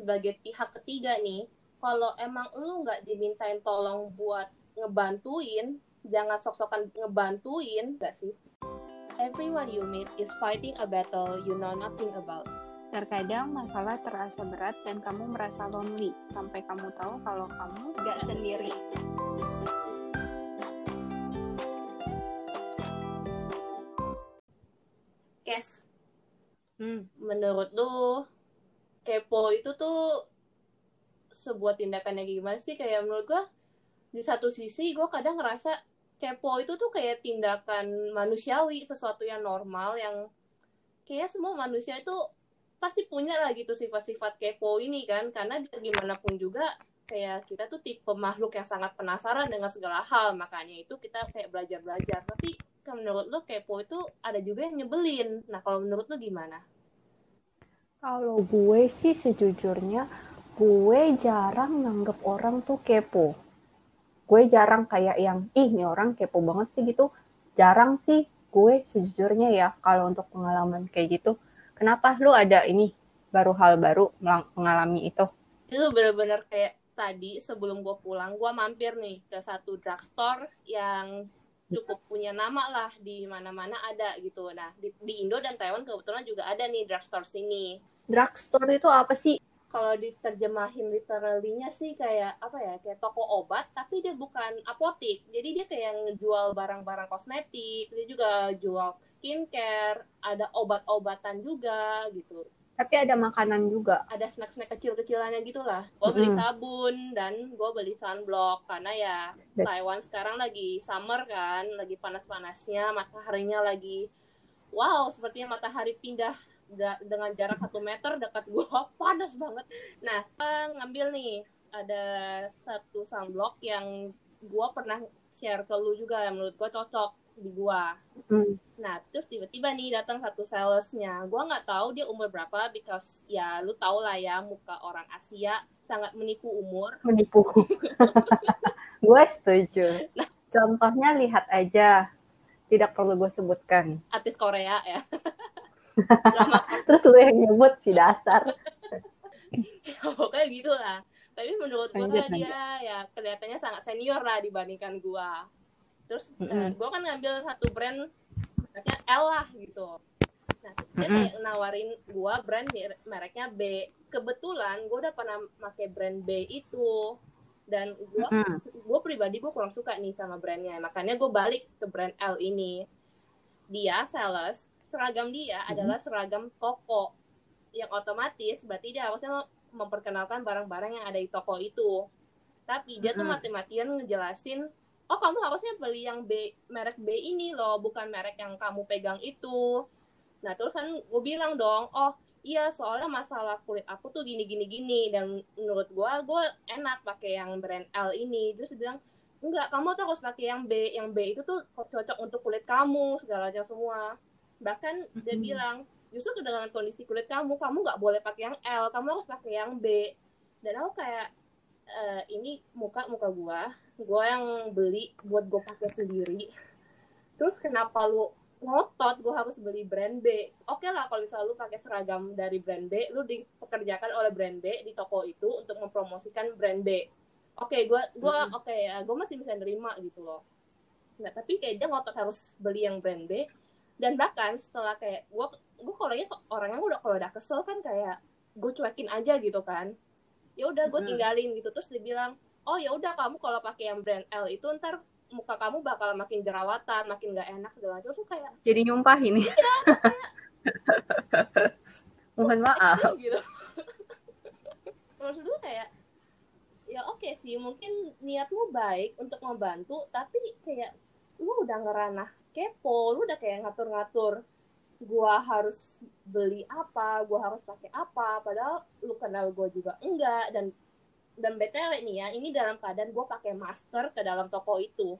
sebagai pihak ketiga nih kalau emang lu nggak dimintain tolong buat ngebantuin jangan sok-sokan ngebantuin gak sih? Everyone you meet is fighting a battle you know nothing about. Terkadang masalah terasa berat dan kamu merasa lonely, sampai kamu tahu kalau kamu gak sendiri. Kes, Hmm, menurut lu kepo itu tuh sebuah tindakan yang gimana sih? Kayak menurut gua di satu sisi gua kadang ngerasa kepo itu tuh kayak tindakan manusiawi, sesuatu yang normal yang kayak semua manusia itu pasti punya lah gitu sifat-sifat kepo ini kan. Karena gimana pun juga kayak kita tuh tipe makhluk yang sangat penasaran dengan segala hal. Makanya itu kita kayak belajar-belajar. Tapi kan menurut lo kepo itu ada juga yang nyebelin. Nah kalau menurut lo gimana Kalau gue sih sejujurnya, gue jarang nganggep orang tuh kepo. Gue jarang kayak yang, ih ini orang kepo banget sih gitu. Jarang sih gue sejujurnya ya kalau untuk pengalaman kayak gitu. Kenapa lu ada ini baru hal baru mengalami itu? itu bener-bener kayak tadi sebelum gue pulang gue mampir nih ke satu drugstore yang cukup punya nama lah di mana-mana ada gitu nah di, di Indo dan Taiwan kebetulan juga ada nih drugstore sini Drugstore itu apa sih? kalau diterjemahin literally-nya sih kayak apa ya kayak toko obat tapi dia bukan apotik jadi dia kayak ngejual barang-barang kosmetik dia juga jual skincare ada obat-obatan juga gitu Tapi ada makanan juga. ada snack-snack kecil-kecilannya gitu lah. Gue beli Mm-mm. sabun dan gue beli sunblock karena ya Taiwan sekarang lagi summer kan, lagi panas-panasnya, mataharinya lagi wow, sepertinya matahari pindah da- dengan jarak satu meter dekat gue panas banget. Nah, gua ngambil nih ada satu sunblock yang gue pernah share ke lu juga yang menurut gue cocok di gua. Hmm. Nah, terus tiba-tiba nih datang satu salesnya. Gua nggak tahu dia umur berapa, because ya lu tau lah ya muka orang Asia sangat menipu umur. Menipu. gue setuju. Contohnya lihat aja. Tidak perlu gue sebutkan. Artis Korea ya. Terus lu yang nyebut si dasar. pokoknya gitu lah. Tapi menurut gua Lanjut, dia ya kelihatannya sangat senior lah dibandingkan gua. Terus eh, gua kan ngambil satu brand mereknya L lah gitu. Nah, dia Mm-mm. kayak nawarin gua brand mer- mereknya B. Kebetulan gua udah pernah pakai brand B itu dan gua Mm-mm. gue pribadi gue kurang suka nih sama brandnya makanya gue balik ke brand L ini dia sales seragam dia adalah seragam toko. Yang otomatis berarti dia harusnya memperkenalkan barang-barang yang ada di toko itu. Tapi dia tuh Mm-mm. mati-matian ngejelasin oh kamu harusnya beli yang B merek B ini loh bukan merek yang kamu pegang itu. Nah terus kan gue bilang dong oh iya soalnya masalah kulit aku tuh gini gini gini dan menurut gua gue enak pakai yang brand L ini. Terus dia bilang enggak kamu tuh harus pakai yang B yang B itu tuh cocok untuk kulit kamu segala macam semua bahkan dia Mhm. bilang justru dengan kondisi kulit kamu kamu nggak boleh pakai yang L kamu harus pakai yang B. Dan aku kayak "Eh, ini muka muka gua gua yang beli buat gue pakai sendiri. Terus kenapa lu ngotot gue harus beli brand B? Oke lah kalau misalnya lu pakai seragam dari brand B lu dipekerjakan oleh brand B di toko itu untuk mempromosikan brand B. Oke gue gua oke ya gue masih bisa nerima gitu loh. Nggak tapi kayak dia ngotot harus beli yang brand B dan bahkan setelah kayak gue gue kalau ya orangnya udah kalau udah kesel kan kayak gue cuekin aja gitu kan ya udah gue Mm. tinggalin gitu terus dia bilang oh ya udah kamu kalau pakai yang brand L itu ntar muka kamu bakal makin jerawatan makin gak enak segala macam terus kayak Jadi nyumpah ini. Mohon maaf. gitu maksud gue kayak ya oke sih mungkin niatmu baik untuk membantu tapi kayak lu udah ngeranah kepo lu udah kayak ngatur-ngatur gua harus beli apa gua harus pakai apa padahal lu kenal gua juga enggak dan dan btw nih ya ini dalam keadaan gua pakai masker ke dalam toko itu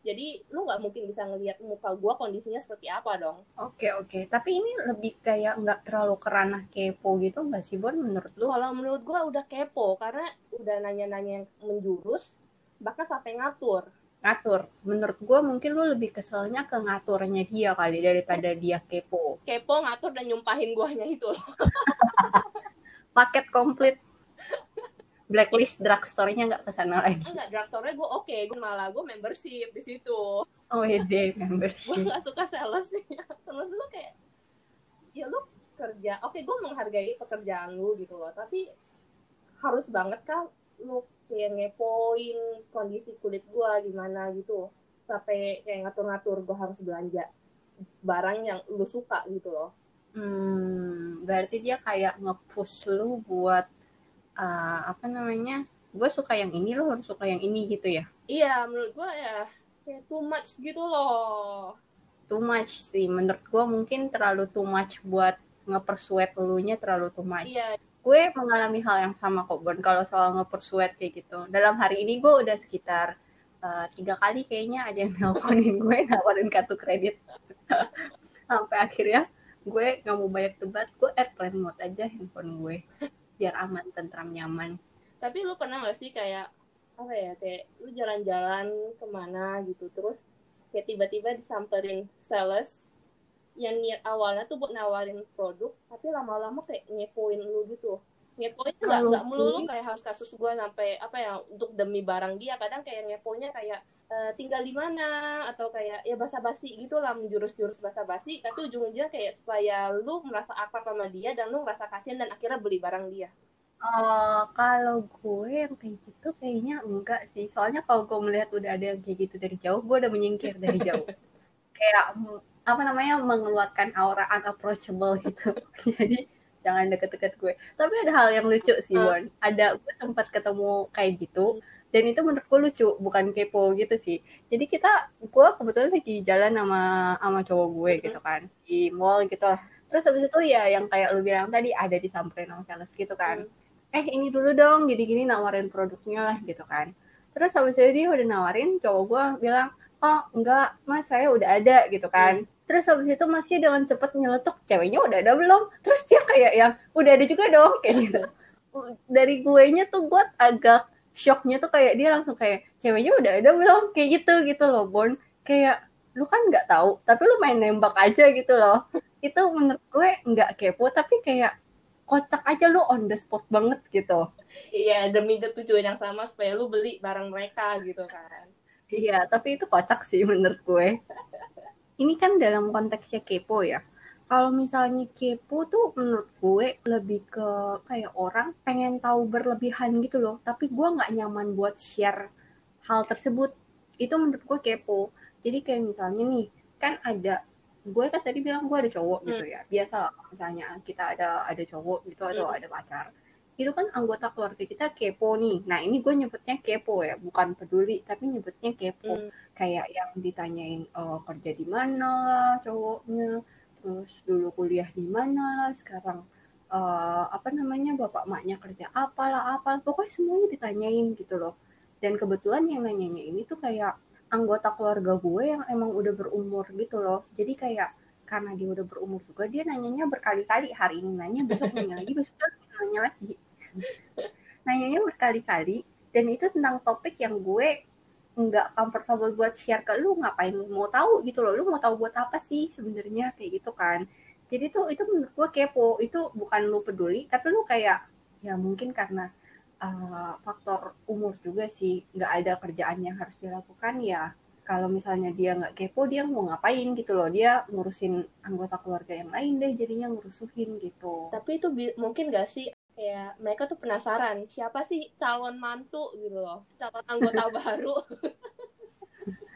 jadi lu nggak mungkin bisa ngelihat muka gua kondisinya seperti apa dong Oke oke. Tapi ini lebih kayak nggak terlalu kerana kepo gitu nggak sih Bon menurut lu? Kalau menurut gua udah kepo karena udah nanya-nanya yang menjurus bahkan sampai ngatur. Ngatur. Menurut gue mungkin lu lebih keselnya ke ngaturnya dia kali daripada dia kepo. Kepo ngatur dan nyumpahin guanya itu. Paket komplit. blacklist drugstore-nya nggak ke sana lagi. enggak drugstore gue oke gue malah gue membership di situ Oh iya deh, gue membership. nggak suka salesnya terus lu kayak ya lu kerja oke gue menghargai pekerjaan lu gitu loh tapi harus banget kan lu kayak ngepoin kondisi kulit gue gimana gitu sampai kayak ngatur-ngatur gue harus belanja barang yang lu suka gitu loh Hmm, berarti dia kayak nge-push lu buat uh, apa namanya? Gue suka yang ini, lo harus suka yang ini gitu ya. iya menurut gue ya kayak too much gitu loh Too much sih. Menurut gue mungkin terlalu too much buat nge-persuade elunya terlalu too much. iya Gue mengalami hal yang sama kok, Bon. Kalau soal nge-persuade kayak gitu. Dalam hari ini gue udah sekitar uh, tiga kali kayaknya ada yang nelponin gue, nawarin kartu kredit. Sampai akhirnya gue nggak mau banyak debat, gue airplane mode aja handphone gue. Biar aman, tentram, nyaman. tapi lu pernah gak sih kayak apa ya kayak lu jalan-jalan ke mana gitu terus kayak tiba-tiba disamperin sales yang niat awalnya tuh buat nawarin produk tapi lama-lama kayak ngepoin lu gitu ngepoin tuh nggak melulu kayak harus kasus gue sampai apa ya untuk demi barang dia kadang kayak ngepoinnya kayak eh, tinggal di mana atau kayak ya basa-basi gitu lah menjurus-jurus basa-basi tapi ujung-ujungnya kayak supaya lu merasa akrab sama dia dan lu merasa kasihan dan akhirnya beli barang dia Eh, kalau gue yang kayak gitu kayaknya enggak sih. Soalnya kalau gue melihat udah ada yang kayak gitu dari jauh, gue udah menyingkir dari jauh. kayak apa namanya mengeluarkan aura unapproachable gitu. Jadi jangan deket-deket gue. Tapi ada hal yang lucu sih, Hmm. Won. Ada gue sempat ketemu kayak gitu. Dan itu menurut gue lucu, bukan kepo gitu sih. Jadi kita, gue kebetulan lagi jalan sama sama cowok gue Hmm. gitu kan di mall gitu lah. Terus habis itu ya yang kayak lu bilang tadi ada disamperin sama sales gitu kan eh ini dulu dong gini-gini nawarin produknya lah gitu kan terus habis itu dia udah nawarin cowok gue bilang oh enggak mas saya udah ada gitu kan. Terus habis itu masih dengan cepet nyeletuk ceweknya udah ada belum? Terus dia kayak yang udah ada juga dong kayak gitu. Dari gue nya tuh gue agak shocknya tuh kayak dia langsung kayak ceweknya udah ada belum? Kayak gitu gitu loh Bon. Kayak lu kan nggak tahu tapi lu main nembak aja gitu loh. Itu menurut gue nggak kepo tapi kayak kocak aja lu on the spot banget gitu. Iya, demi tujuan yang sama supaya lu beli barang mereka gitu kan. Iya, tapi itu kocak sih menurut gue. Ini kan dalam konteksnya kepo ya. Kalau misalnya kepo tuh menurut gue lebih ke kayak orang pengen tahu berlebihan gitu loh. Tapi gue nggak nyaman buat share hal tersebut. Itu menurut gue kepo. Jadi kayak misalnya nih, kan ada gue kan tadi bilang gue ada cowok gitu ya. Biasa misalnya kita ada ada cowok gitu atau Hmm. ada pacar. Itu kan anggota keluarga kita kepo nih. Nah ini gue nyebutnya kepo ya, bukan peduli, tapi nyebutnya kepo. Hmm. kayak yang ditanyain eh, kerja di mana lah cowoknya? Terus dulu kuliah di mana? Lah sekarang eh, apa namanya bapak maknya kerja apalah apa pokoknya semuanya ditanyain gitu loh. Dan kebetulan yang nanyanya ini tuh kayak anggota keluarga gue yang emang udah berumur gitu loh. Jadi kayak karena dia udah berumur juga dia nanyanya berkali-kali. Hari ini nanya besok nanya lagi besok nanya lagi nanyanya berkali-kali dan itu tentang topik yang gue nggak comfortable buat share ke lu ngapain mau tahu gitu loh. Lu mau tahu buat apa sih sebenarnya kayak gitu kan. Jadi tuh itu menurut gue kepo. Itu bukan lu peduli tapi lu kayak ya mungkin karena uh, faktor umur juga sih nggak ada kerjaan yang harus dilakukan ya kalau misalnya dia nggak kepo dia mau ngapain gitu loh. Dia ngurusin anggota keluarga yang lain deh jadinya ngurusuhin gitu. Tapi itu mungkin gak sih kayak mereka tuh penasaran siapa sih calon mantu gitu loh, calon anggota baru.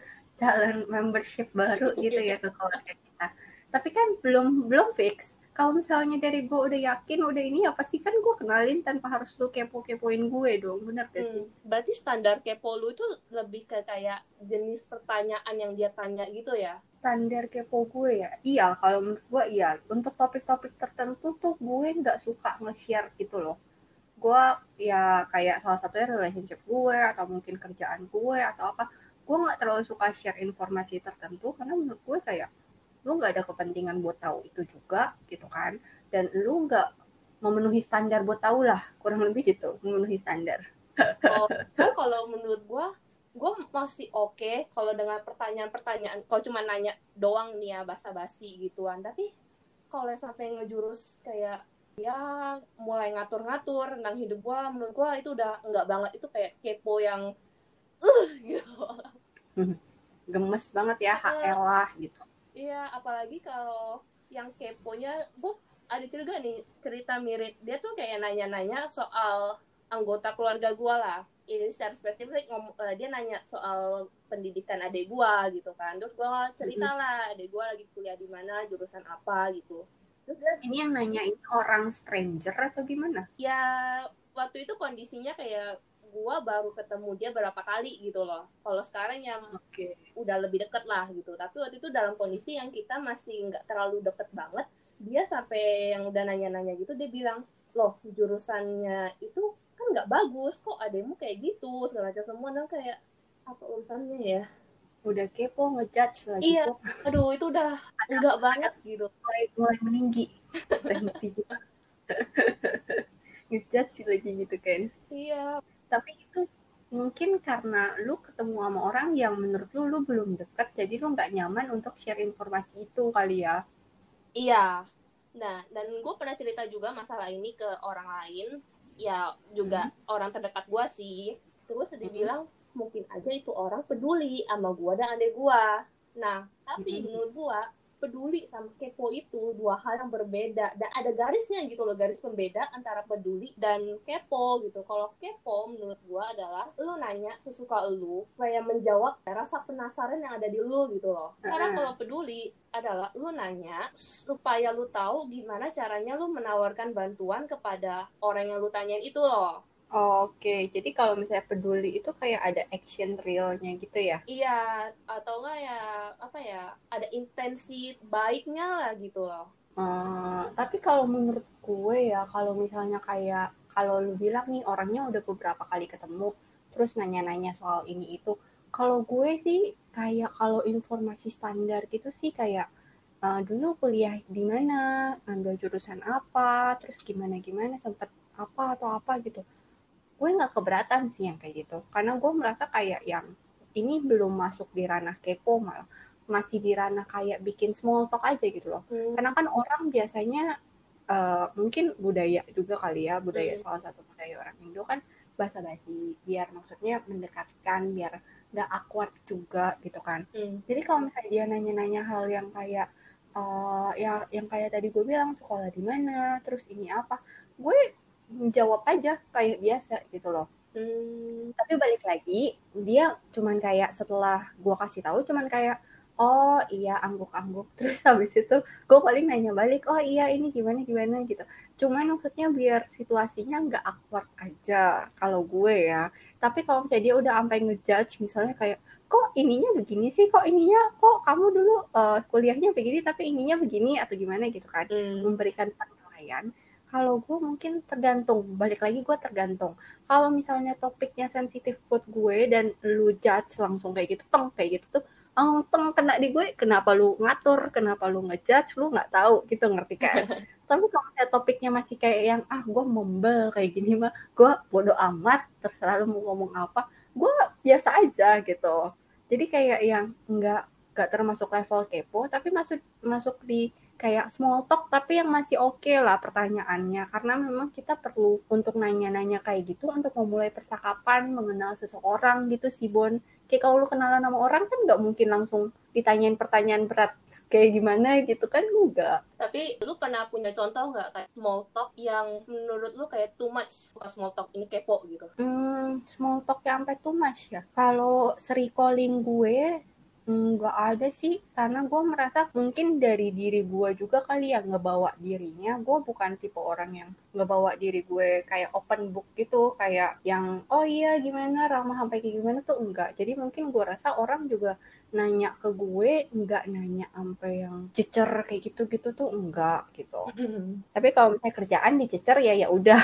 calon membership baru gitu ya ke keluarga kita. Tapi kan belum belum fix. Kalau misalnya dari gue udah yakin udah ini apa sih kan gue kenalin tanpa harus lu kepo-kepoin gue dong, bener gak sih? Hmm, Berarti standar kepo lu itu lebih ke kayak jenis pertanyaan yang dia tanya gitu ya? Standar kepo gue ya, iya kalau menurut gue iya. Untuk topik-topik tertentu tuh gue nggak suka nge-share gitu loh. Gue ya kayak salah satunya relationship gue atau mungkin kerjaan gue atau apa. Gue nggak terlalu suka share informasi tertentu karena menurut gue kayak lu nggak ada kepentingan buat tahu itu juga gitu kan dan lu nggak memenuhi standar buat tahu lah kurang lebih gitu memenuhi standar Oh, kalau menurut gua, gua masih oke kalau dengan pertanyaan-pertanyaan. Kalau cuma nanya doang nih ya basa-basi gituan. Tapi kalau sampai ngejurus kayak dia mulai ngatur-ngatur tentang hidup gue menurut gue itu udah enggak banget. Itu kayak kepo yang uh gitu. Gemes banget ya HL lah gitu. Iya apalagi kalau yang keponya gue ada cerita nih cerita mirip. Dia tuh kayak nanya-nanya soal anggota keluarga gue lah ini secara spesifik ngom, uh, dia nanya soal pendidikan adik gue gitu kan. Terus gue cerita lah adik gue lagi kuliah di mana jurusan apa gitu. Terus dia, ini yang nanya ini orang stranger atau gimana? Ya waktu itu kondisinya kayak gue baru ketemu dia berapa kali gitu loh. Kalau sekarang yang okay. udah lebih deket lah gitu. Tapi waktu itu dalam kondisi yang kita masih nggak terlalu deket banget dia sampai yang udah nanya-nanya gitu dia bilang loh jurusannya itu nggak bagus kok ademu kayak gitu segala macam. Semua dan kayak apa urusannya ya? Udah kepo ngejudge lagi iya. kok. aduh itu udah enggak banget gitu. Mulai mulai meninggi. Ngejudge lagi gitu kan. Iya. Tapi itu mungkin karena lu ketemu sama orang yang menurut lu lu belum deket jadi lu nggak nyaman untuk share informasi itu kali ya. Iya. Nah dan gue pernah cerita juga masalah ini ke orang lain ya juga hmm. orang terdekat gue sih terus dia hmm. bilang mungkin aja itu orang peduli sama gue dan adek gue nah tapi hmm. menurut gue peduli sama kepo itu dua hal yang berbeda. Dan ada garisnya gitu loh garis pembeda antara peduli dan kepo gitu. Kalau kepo menurut gua adalah lu nanya sesuka lu supaya menjawab rasa penasaran yang ada di lu gitu loh. Karena kalau peduli adalah lu nanya supaya lu tahu gimana caranya lu menawarkan bantuan kepada orang yang lu tanyain itu loh Oke, jadi kalau misalnya peduli itu kayak ada action realnya gitu ya? Iya, atau enggak ya apa ya ada intensi baiknya lah gitu loh. Uh, tapi kalau menurut gue ya kalau misalnya kayak kalau lu bilang nih orangnya udah beberapa kali ketemu terus nanya-nanya soal ini itu kalau gue sih kayak kalau informasi standar gitu sih kayak uh, dulu kuliah di mana ambil jurusan apa terus gimana gimana sempet apa atau apa gitu gue nggak keberatan sih yang kayak gitu karena gue merasa kayak yang ini belum masuk di ranah kepo malah masih di ranah kayak bikin small talk aja gitu loh hmm. karena kan orang biasanya uh, mungkin budaya juga kali ya budaya hmm. salah satu budaya orang Indo kan bahasa basi biar maksudnya mendekatkan biar nggak awkward juga gitu kan hmm. jadi kalau misalnya dia nanya-nanya hal yang kayak uh, ya yang kayak tadi gue bilang sekolah di mana terus ini apa gue jawab aja kayak biasa gitu loh. Hmm. tapi balik lagi dia cuman kayak setelah gue kasih tahu cuman kayak oh iya angguk-angguk. Terus habis itu gue paling nanya balik oh iya ini gimana gimana? gitu. Cuman maksudnya biar situasinya nggak awkward aja kalau gue ya. Tapi kalau misalnya dia udah sampai ngejudge misalnya kayak kok ininya begini sih? Kok ininya? Kok kamu dulu uh, kuliahnya begini tapi ininya begini atau gimana? gitu kan. Hmm. memberikan penilaian kalau gue mungkin tergantung, balik lagi gue tergantung. Kalau misalnya topiknya sensitif buat gue dan lu judge langsung kayak gitu, teng kayak gitu tuh, oh, teng kena di gue, kenapa lu ngatur, kenapa lu ngejudge, lu nggak tahu gitu ngerti kan? Tapi kalau misalnya topiknya masih kayak yang ah gue membel kayak gini mah, gue bodoh amat, terserah lu mau ngomong apa, gue biasa aja gitu. Jadi kayak yang nggak nggak termasuk level kepo, tapi masuk masuk di kayak small talk tapi yang masih oke okay lah pertanyaannya. Karena memang kita perlu untuk nanya-nanya kayak gitu untuk memulai percakapan mengenal seseorang gitu sih Bon. Kayak kalau lu kenalan sama orang kan nggak mungkin langsung ditanyain pertanyaan berat kayak gimana gitu kan enggak tapi lu pernah punya contoh nggak kayak small talk yang menurut lu kayak too much? Bukan small talk ini kepo gitu. Hmm small talk yang sampai too much ya? Kalau seri calling gue Nggak ada sih, karena gue merasa mungkin dari diri gue juga kali yang ngebawa dirinya. Gue bukan tipe orang yang ngebawa diri gue kayak open book gitu, kayak yang oh iya gimana ramah sampai kayak gimana tuh enggak. Jadi mungkin gue rasa orang juga nanya ke gue enggak nanya sampai yang cecer kayak gitu-gitu tuh enggak gitu. Tapi kalau misalnya kerjaan dicecer ya ya udah.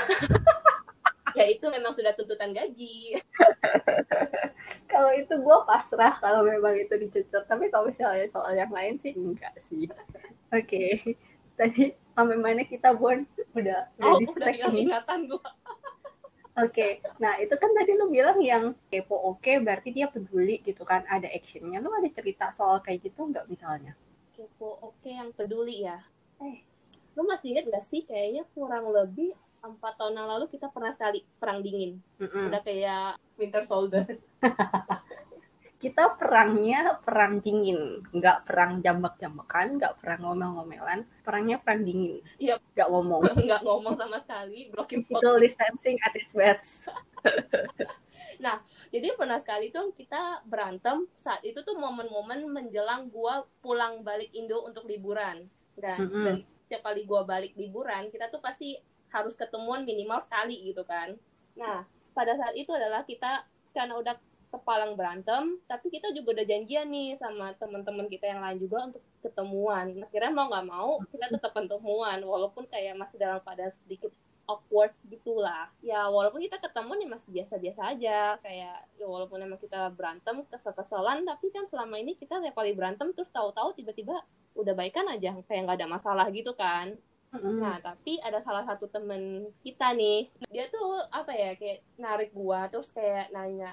ya itu memang sudah tuntutan gaji. kalau itu gue pasrah kalau memang itu dicecer tapi kalau misalnya soal yang lain sih enggak sih oke okay. tadi sampai mana kita bon udah oh, udah ingatan gue Oke, okay. nah itu kan tadi lu bilang yang kepo oke okay, berarti dia peduli gitu kan, ada actionnya. Lu ada cerita soal kayak gitu nggak misalnya? Kepo oke okay, yang peduli ya? Eh, lu masih inget gak sih kayaknya kurang lebih empat tahun yang lalu kita pernah sekali perang dingin. Mm-mm. udah kayak Winter Soldier. Kita perangnya perang dingin. Nggak perang jambak-jambakan nggak perang ngomel-ngomelan. Perangnya perang dingin. Iya. nggak ngomong. Nggak ngomong sama sekali blocking physical distancing at its best. Jadi pernah sekali tuh kita berantem. Saat itu tuh momen-momen menjelang gua pulang balik Indo untuk liburan. Dan Mm-mm. dan setiap kali gua balik liburan kita tuh pasti harus ketemuan minimal sekali gitu kan. Nah pada saat itu adalah kita karena udah kepalang berantem tapi kita juga udah janjian nih sama teman-teman kita yang lain juga untuk ketemuan. Akhirnya mau nggak mau kita tetap ketemuan walaupun kayak masih dalam keadaan sedikit awkward gitulah. Ya walaupun kita ketemu nih masih biasa-biasa aja kayak ya walaupun emang kita berantem kesel-keselan tapi kan selama ini kita tiap kali berantem terus tahu-tahu tiba-tiba udah baikan aja kayak nggak ada masalah gitu kan Mm-mm. Nah, tapi ada salah satu temen kita nih, dia tuh apa ya, kayak narik gua, terus kayak nanya,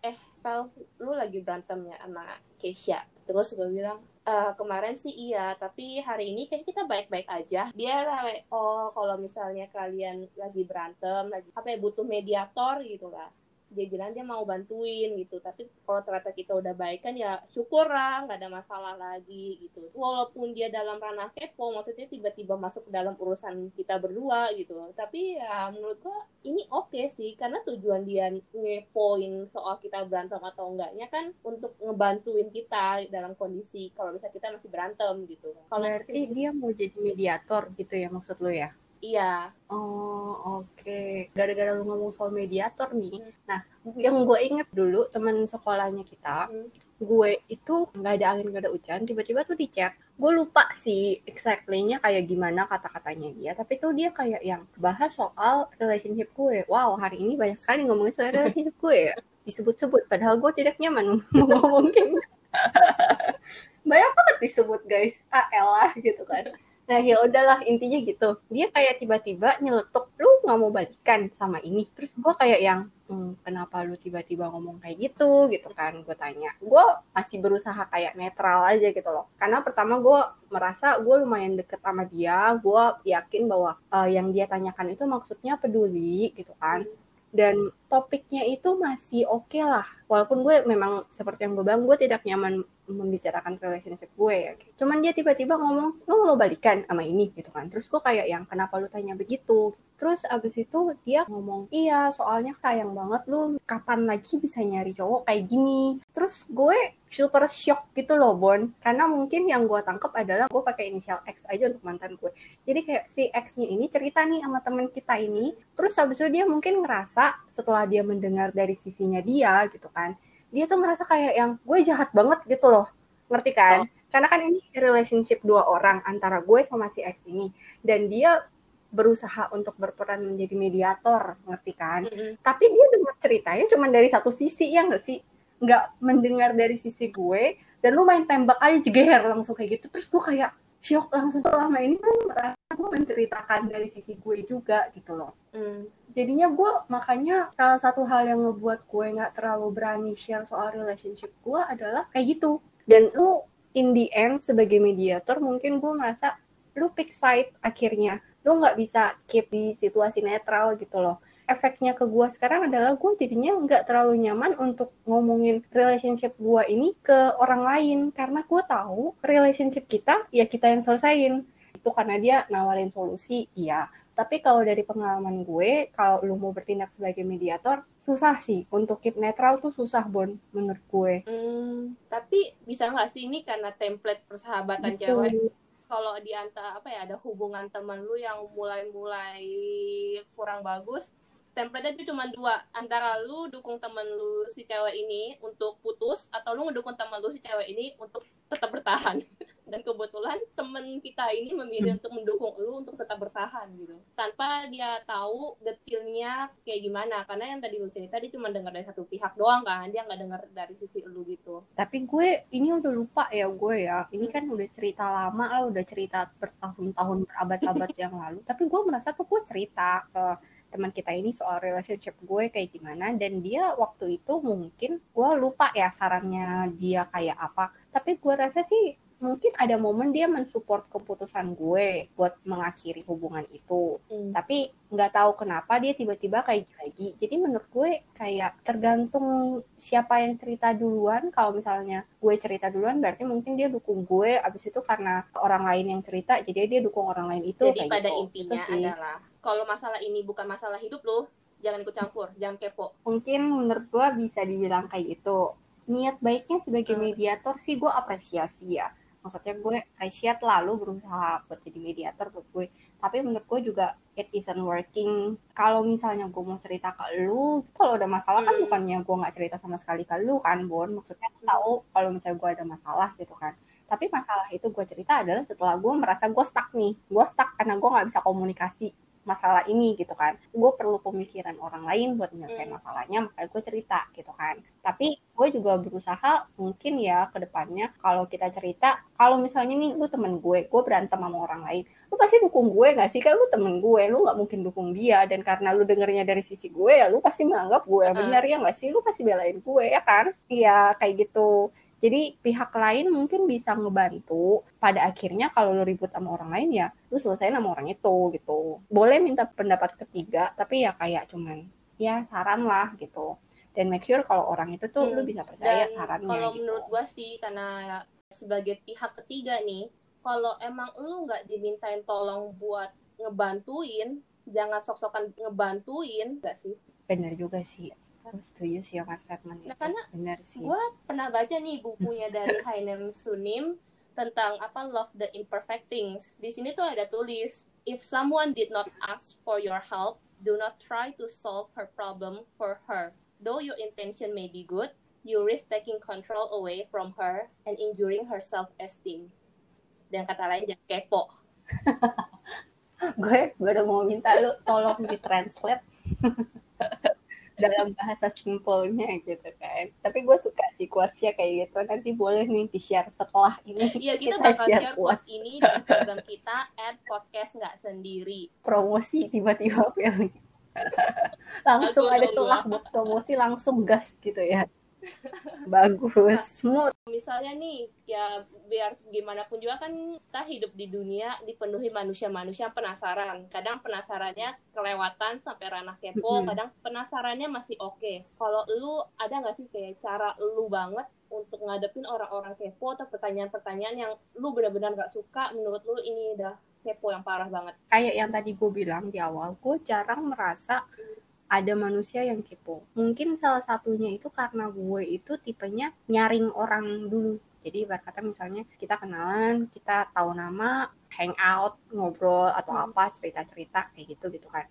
eh, Pel, lu lagi berantem ya sama Keisha? Terus gue bilang, "Eh, kemarin sih iya, tapi hari ini kayak kita baik-baik aja. Dia kayak, oh kalau misalnya kalian lagi berantem, lagi apa ya, butuh mediator gitu lah. Dia bilang dia mau bantuin gitu, tapi kalau ternyata kita udah baik kan ya syukur lah, nggak ada masalah lagi gitu. Walaupun dia dalam ranah kepo, maksudnya tiba-tiba masuk ke dalam urusan kita berdua gitu. Tapi ya menurut gua ini oke sih, karena tujuan dia ngepoin soal kita berantem atau enggaknya kan untuk ngebantuin kita dalam kondisi kalau misalnya kita masih berantem gitu. Kalau berarti dia mau jadi mediator gitu ya maksud lu ya iya, Oh oke, gara-gara lu ngomong soal mediator nih. Hmm. Nah, yang gue inget dulu teman sekolahnya kita, Hmm. gue itu nggak ada angin nggak ada hujan, tiba-tiba tuh di chat. Gue lupa sih exactly-nya kayak gimana kata-katanya dia, tapi tuh dia kayak yang bahas soal relationship gue. Wow, hari ini banyak sekali ngomongin soal relationship gue. Disebut-sebut, padahal gue tidak nyaman mau ngomong kayak gitu. Banyak banget disebut guys, ah elah gitu kan. Nah ya udahlah intinya gitu. Dia kayak tiba-tiba nyeletuk, lu nggak mau balikan sama ini. Terus gue kayak yang, "Hmm, kenapa lu tiba-tiba ngomong kayak gitu gitu kan? Gue tanya. Gue masih berusaha kayak netral aja gitu loh. Karena pertama gue merasa gue lumayan deket sama dia. Gue yakin bahwa eh, yang dia tanyakan itu maksudnya peduli gitu kan. Dan topiknya itu masih oke lah. Walaupun gue memang seperti yang gue bilang, gue tidak nyaman membicarakan relationship gue ya. Cuman dia tiba-tiba ngomong, lu mau balikan sama ini gitu kan. Terus gue kayak yang, kenapa lu tanya begitu? Terus abis itu dia ngomong, iya soalnya sayang banget lu kapan lagi bisa nyari cowok kayak gini. Terus gue super shock gitu loh Bon. Karena mungkin yang gue tangkep adalah gue pakai inisial X aja untuk mantan gue. Jadi kayak si X-nya ini cerita nih sama temen kita ini. Terus abis itu dia mungkin ngerasa setelah dia mendengar dari sisinya dia gitu kan. Dia tuh ngerasa kayak yang gue jahat banget gitu loh. Ngerti kan? Karena kan ini relationship dua orang antara gue sama si X ini. Dan dia berusaha untuk berperan menjadi mediator, ngerti kan? Mm-mm. Tapi dia dengar ceritanya cuma dari satu sisi ya nggak sih? Nggak mendengar dari sisi gue. Dan lu main tembak aja jeger langsung kayak gitu. Terus gue kayak shock langsung selama ini kan merasa gue menceritakan dari sisi gue juga gitu loh Mm. Jadinya gue makanya salah satu hal yang ngebuat gue nggak terlalu berani share soal relationship gue adalah kayak gitu. Dan lu in the end sebagai mediator mungkin gue merasa lu pick side akhirnya. Lu nggak bisa keep di situasi netral gitu loh. Efeknya ke gue sekarang adalah gue jadinya nggak terlalu nyaman untuk ngomongin relationship gue ini ke orang lain. Karena gue tahu relationship kita ya kita yang selesain itu karena dia nawarin solusi iya tapi kalau dari pengalaman gue, kalau lu mau bertindak sebagai mediator, susah sih. Untuk keep netral tuh susah, Bon, menurut gue. Hmm, tapi bisa nggak sih ini karena template persahabatan Gitu. cewek kalau di antara apa ya ada hubungan teman lu yang mulai-mulai kurang bagus template itu cuma dua antara lu dukung temen lu si cewek ini untuk putus atau lu ngedukung temen lu si cewek ini untuk tetap bertahan dan kebetulan temen kita ini memilih untuk mendukung lu untuk tetap bertahan gitu. Tanpa dia tahu detailnya kayak gimana. Karena yang tadi lu cerita dia cuma dengar dari satu pihak doang kan. Dia nggak dengar dari sisi lu gitu. Tapi gue ini udah lupa ya gue ya. Ini kan udah cerita lama lah, udah cerita bertahun-tahun, berabad-abad yang lalu. Tapi gue merasa tuh gue cerita ke teman kita ini soal relationship gue kayak gimana. Dan dia waktu itu mungkin gue lupa ya sarannya dia kayak apa. Tapi gue rasa sih mungkin ada momen dia mensupport keputusan gue buat mengakhiri hubungan itu Hmm. tapi nggak tahu kenapa dia tiba-tiba kayak lagi jadi menurut gue kayak tergantung siapa yang cerita duluan kalau misalnya gue cerita duluan berarti mungkin dia dukung gue abis itu karena orang lain yang cerita jadi dia dukung orang lain itu Jadi kayak pada gitu. intinya Itu sih. adalah kalau masalah ini bukan masalah hidup lo, jangan ikut campur, jangan kepo. mungkin menurut gue bisa dibilang kayak gitu niat baiknya sebagai Hmm. mediator sih gue apresiasi ya maksudnya gue appreciate lah lu berusaha buat jadi mediator buat gue. Tapi menurut gue juga it isn't working. Kalau misalnya gue mau cerita ke lu kalau ada masalah kan Hmm. bukannya gue nggak cerita sama sekali ke lu kan Bon? Maksudnya tahu kalau misalnya gue ada masalah gitu kan. Tapi masalah itu gue cerita adalah setelah gue merasa gue stuck nih. Gue stuck karena gue nggak bisa komunikasi masalah ini gitu kan. Gue perlu pemikiran orang lain buat menyelesaikan Hmm. masalahnya makanya gue cerita gitu kan. Tapi gue juga berusaha mungkin ya ke depannya kalau kita cerita kalau misalnya nih lu temen gue gue berantem sama orang lain lu pasti dukung gue gak sih? Kan lu temen gue lu nggak mungkin dukung dia. Dan karena lu dengernya dari sisi gue ya lu pasti menganggap gue yang Uh-uh. benar ya gak sih? Lu pasti belain gue ya kan? Iya kayak gitu jadi pihak lain mungkin bisa ngebantu pada akhirnya kalau lu ribut sama orang lain ya lu selesai sama orang itu gitu boleh minta pendapat ketiga tapi ya kayak cuman ya saran lah gitu dan make sure kalau orang itu tuh Hmm. lu bisa percaya Dan sarannya kalau gitu. menurut gua sih karena sebagai pihak ketiga nih, kalau emang lu nggak dimintain tolong buat ngebantuin, jangan sok-sokan ngebantuin, gak sih? bener juga sih aku setuju sih sama statement Nah, itu karena bener sih Gua pernah baca nih bukunya dari Hainem Sunim tentang apa love the imperfect things. Di sini tuh ada tulis, if someone did not ask for your help, do not try to solve her problem for her. Though your intention may be good, you risk taking control away from her and injuring her self-esteem. Dan kata lain jangan kepo. gue baru mau minta lu tolong di translate dalam bahasa simpelnya gitu kan. Tapi gue suka sih quotesnya kayak gitu. Nanti boleh nih di share setelah ini. Iya kita Kita bakal share quotes ini di Instagram kita at podcast nggak sendiri. promosi tiba-tiba pilih langsung Aku ada celah gua. buat promosi langsung gas gitu ya bagus. Smooth misalnya nih ya biar gimana pun juga kan kita hidup di dunia dipenuhi manusia-manusia yang penasaran. Kadang penasarannya kelewatan sampai ranah kepo Mm-mm. kadang penasarannya masih oke. Kalau lu ada nggak sih kayak cara lu banget untuk ngadepin orang-orang kepo atau pertanyaan-pertanyaan yang lu benar-benar nggak suka menurut lu ini udah kepo yang parah banget? Kayak yang tadi gue bilang di awal gue jarang merasa ada manusia yang kepo. Mungkin salah satunya itu karena gue itu tipenya nyaring orang dulu. Jadi ibarat kata misalnya kita kenalan kita tahu nama hangout ngobrol atau Hmm. apa cerita-cerita kayak gitu gitu kan.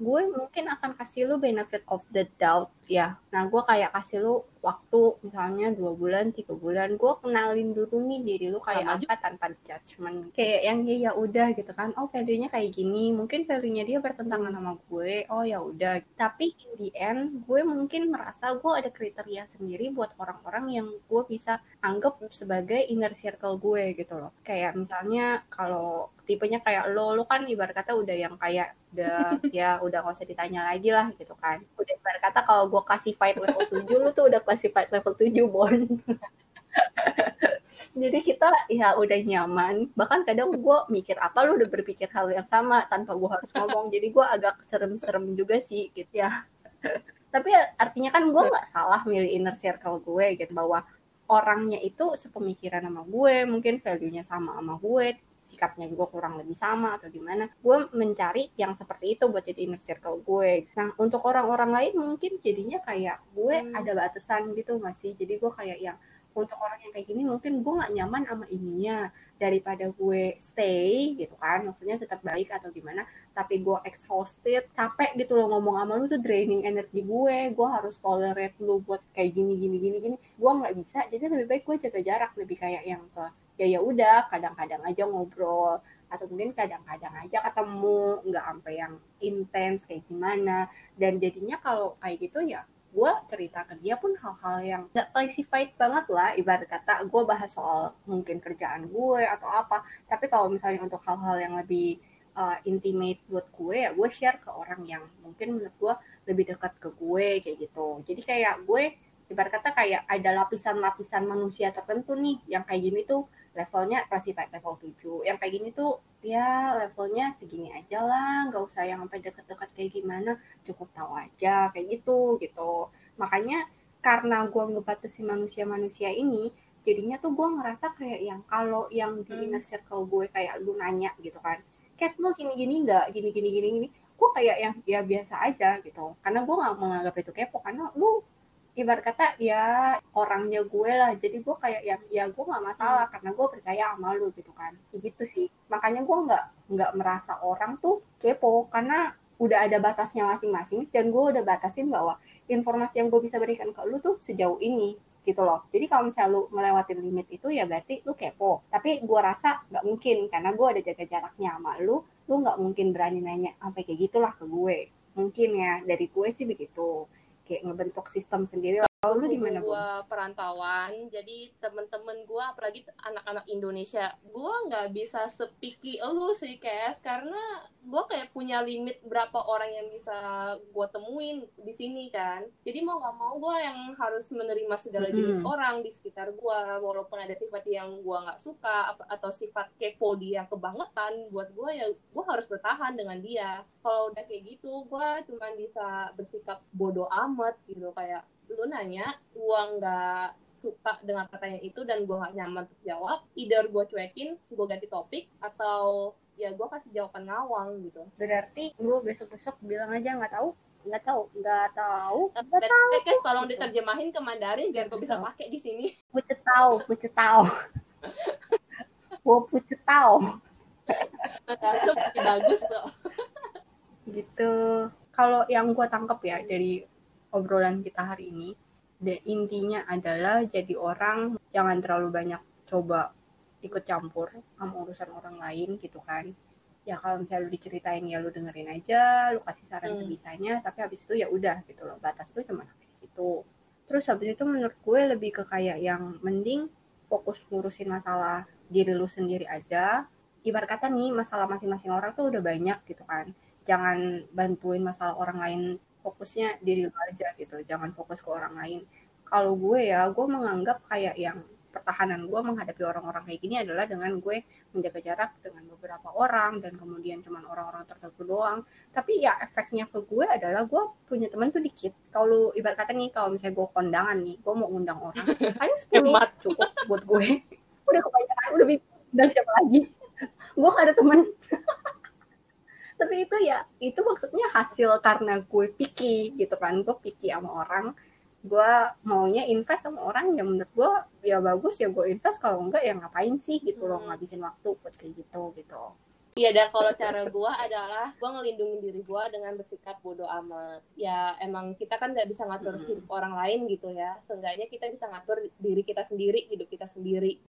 Gue mungkin akan kasih lu benefit of the doubt ya. Nah gue kayak kasih lu waktu misalnya dua bulan tiga bulan gue kenalin dulu nih diri lu kayak Sama apa tanpa judgement. Kayak yang ya ya udah gitu kan. Oh value-nya kayak gini. Mungkin value-nya dia bertentangan sama gue. Oh ya udah. Tapi in the end gue mungkin merasa gue ada kriteria sendiri buat orang-orang yang gue bisa anggap sebagai inner circle gue gitu loh. Kayak misalnya kalau tipenya kayak lo lo kan ibarat kata udah yang kayak udah ya udah gak usah ditanya lagi lah gitu kan. Udah ibarat kata kalau gue kasih fight level 7 lu tuh udah classified level 7 Bon. Jadi kita ya udah nyaman. Bahkan kadang gue mikir apa lu udah berpikir hal yang sama tanpa gue harus ngomong. Jadi gue agak serem-serem juga sih gitu ya. Tapi artinya kan gue nggak salah milih inner circle gue gitu. Bahwa orangnya itu sepemikiran sama gue mungkin value-nya sama sama gue sikapnya juga kurang lebih sama atau gimana gue mencari yang seperti itu buat jadi inner circle gue. Nah untuk orang-orang lain mungkin jadinya kayak gue Hmm. ada batasan gitu nggak sih? Jadi gue kayak yang untuk orang yang kayak gini mungkin gue nggak nyaman sama ininya daripada gue stay gitu kan maksudnya tetap baik atau gimana tapi gue exhausted capek gitu loh ngomong sama lu tuh draining energi gue. Gue harus tolerate lu buat kayak gini gini gini gini. Gue nggak bisa jadi lebih baik gue jaga jarak lebih kayak yang ke ya ya udah kadang-kadang aja ngobrol atau mungkin kadang-kadang aja ketemu nggak sampai yang intens kayak gimana. Dan jadinya kalau kayak gitu ya gue cerita ke dia pun hal-hal yang gak classified banget lah. Ibarat kata gue bahas soal mungkin kerjaan gue atau apa. Tapi kalau misalnya untuk hal-hal yang lebih uh, intimate buat gue ya gue share ke orang yang mungkin menurut gue lebih dekat ke gue kayak gitu. Jadi kayak gue ibarat kata kayak ada lapisan-lapisan manusia tertentu nih yang kayak gini tuh levelnya pasti level 7 yang kayak gini tuh ya levelnya segini aja lah nggak usah yang sampai deket-deket kayak gimana. Cukup tahu aja kayak gitu gitu. Makanya karena gue ngebatasi manusia-manusia ini jadinya tuh gue ngerasa kayak yang kalau yang di Hmm. inner circle gue kayak lu nanya gitu kan Kes lu gini-gini nggak? Gini gini gini gini gue kayak yang ya biasa aja gitu. Karena gue nggak menganggap itu kepo karena lu ibarat kata ya orangnya gue lah. Jadi gue kayak yang ya gue nggak masalah karena gue percaya sama lu gitu kan. Kayak gitu sih. Makanya gue nggak nggak merasa orang tuh kepo karena udah ada batasnya masing-masing dan gue udah batasin bahwa informasi yang gue bisa berikan ke lu tuh sejauh ini gitu loh. Jadi kalau misalnya lu melewatin limit itu ya berarti lu kepo. Tapi gue rasa nggak mungkin karena gue ada jaga jaraknya sama lu lu nggak mungkin berani nanya sampai kayak gitulah ke gue. Mungkin ya dari gue sih begitu kayak ngebentuk sistem sendiri lu di mana gue perantauan jadi temen-temen gue apalagi anak-anak Indonesia gue nggak bisa sepiki lu sih Kes karena gue kayak punya limit berapa orang yang bisa gue temuin di sini kan. Jadi mau nggak mau gue yang harus menerima segala jenis Mm-mm. orang di sekitar gue walaupun ada sifat yang gue nggak suka atau sifat kepo dia kebangetan buat gue ya gue harus bertahan dengan dia. Kalau udah kayak gitu gue cuma bisa bersikap bodoh amat gitu kayak lu nanya gue nggak suka dengan pertanyaan itu dan gue gak nyaman untuk jawab, either gue cuekin, gue ganti topik, atau ya gue kasih jawaban ngawang gitu. Berarti gue besok-besok bilang aja nggak tahu, nggak tahu nggak tahu eh, nggak tahu. Kes, tolong diterjemahin ke Mandarin biar gue bisa pakai di sini. Puce tahu puce tahu gue puce tahu itu bagus tuh. gitu. Kalau yang gue tangkep ya dari obrolan kita hari ini de, intinya adalah jadi orang jangan terlalu banyak coba ikut campur sama urusan orang lain gitu kan. Ya kalau misalnya lu diceritain ya lu dengerin aja lu kasih saran Hmm. sebisanya tapi habis itu ya udah gitu loh batas tuh cuma habis itu. Terus habis itu menurut gue lebih ke kayak yang mending fokus ngurusin masalah diri lu sendiri aja. Ibarat kata nih masalah masing-masing orang tuh udah banyak gitu kan. Jangan bantuin masalah orang lain fokusnya diri lu aja gitu jangan fokus ke orang lain. Kalau gue ya gue menganggap kayak yang pertahanan gue menghadapi orang-orang kayak gini adalah dengan gue menjaga jarak dengan beberapa orang dan kemudian cuman orang-orang tertentu doang. Tapi ya efeknya ke gue adalah gue punya teman tuh dikit. Kalau ibarat kata nih kalau misalnya gue kondangan nih gue mau undang orang paling 10 Hemat. cukup buat gue. Udah kebanyakan udah bingung undang siapa lagi? Gue gak ada temen tapi itu ya itu maksudnya hasil karena gue picky gitu kan gue picky sama orang gue maunya invest sama orang yang menurut gue ya bagus ya gue invest kalau enggak ya ngapain sih gitu loh Hmm. ngabisin waktu buat kayak gitu gitu Iya, dan kalau cara gue adalah gue ngelindungin diri gue dengan bersikap bodoh amat. Ya emang kita kan nggak bisa ngatur Hmm. hidup orang lain gitu ya. Seenggaknya kita bisa ngatur diri kita sendiri, hidup kita sendiri.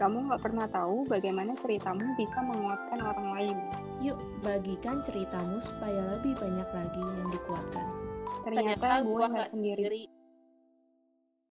Kamu nggak pernah tahu bagaimana ceritamu bisa menguatkan orang lain Yuk, bagikan ceritamu supaya lebih banyak lagi yang dikuatkan. ternyata, gue gua nggak sendiri sendiri.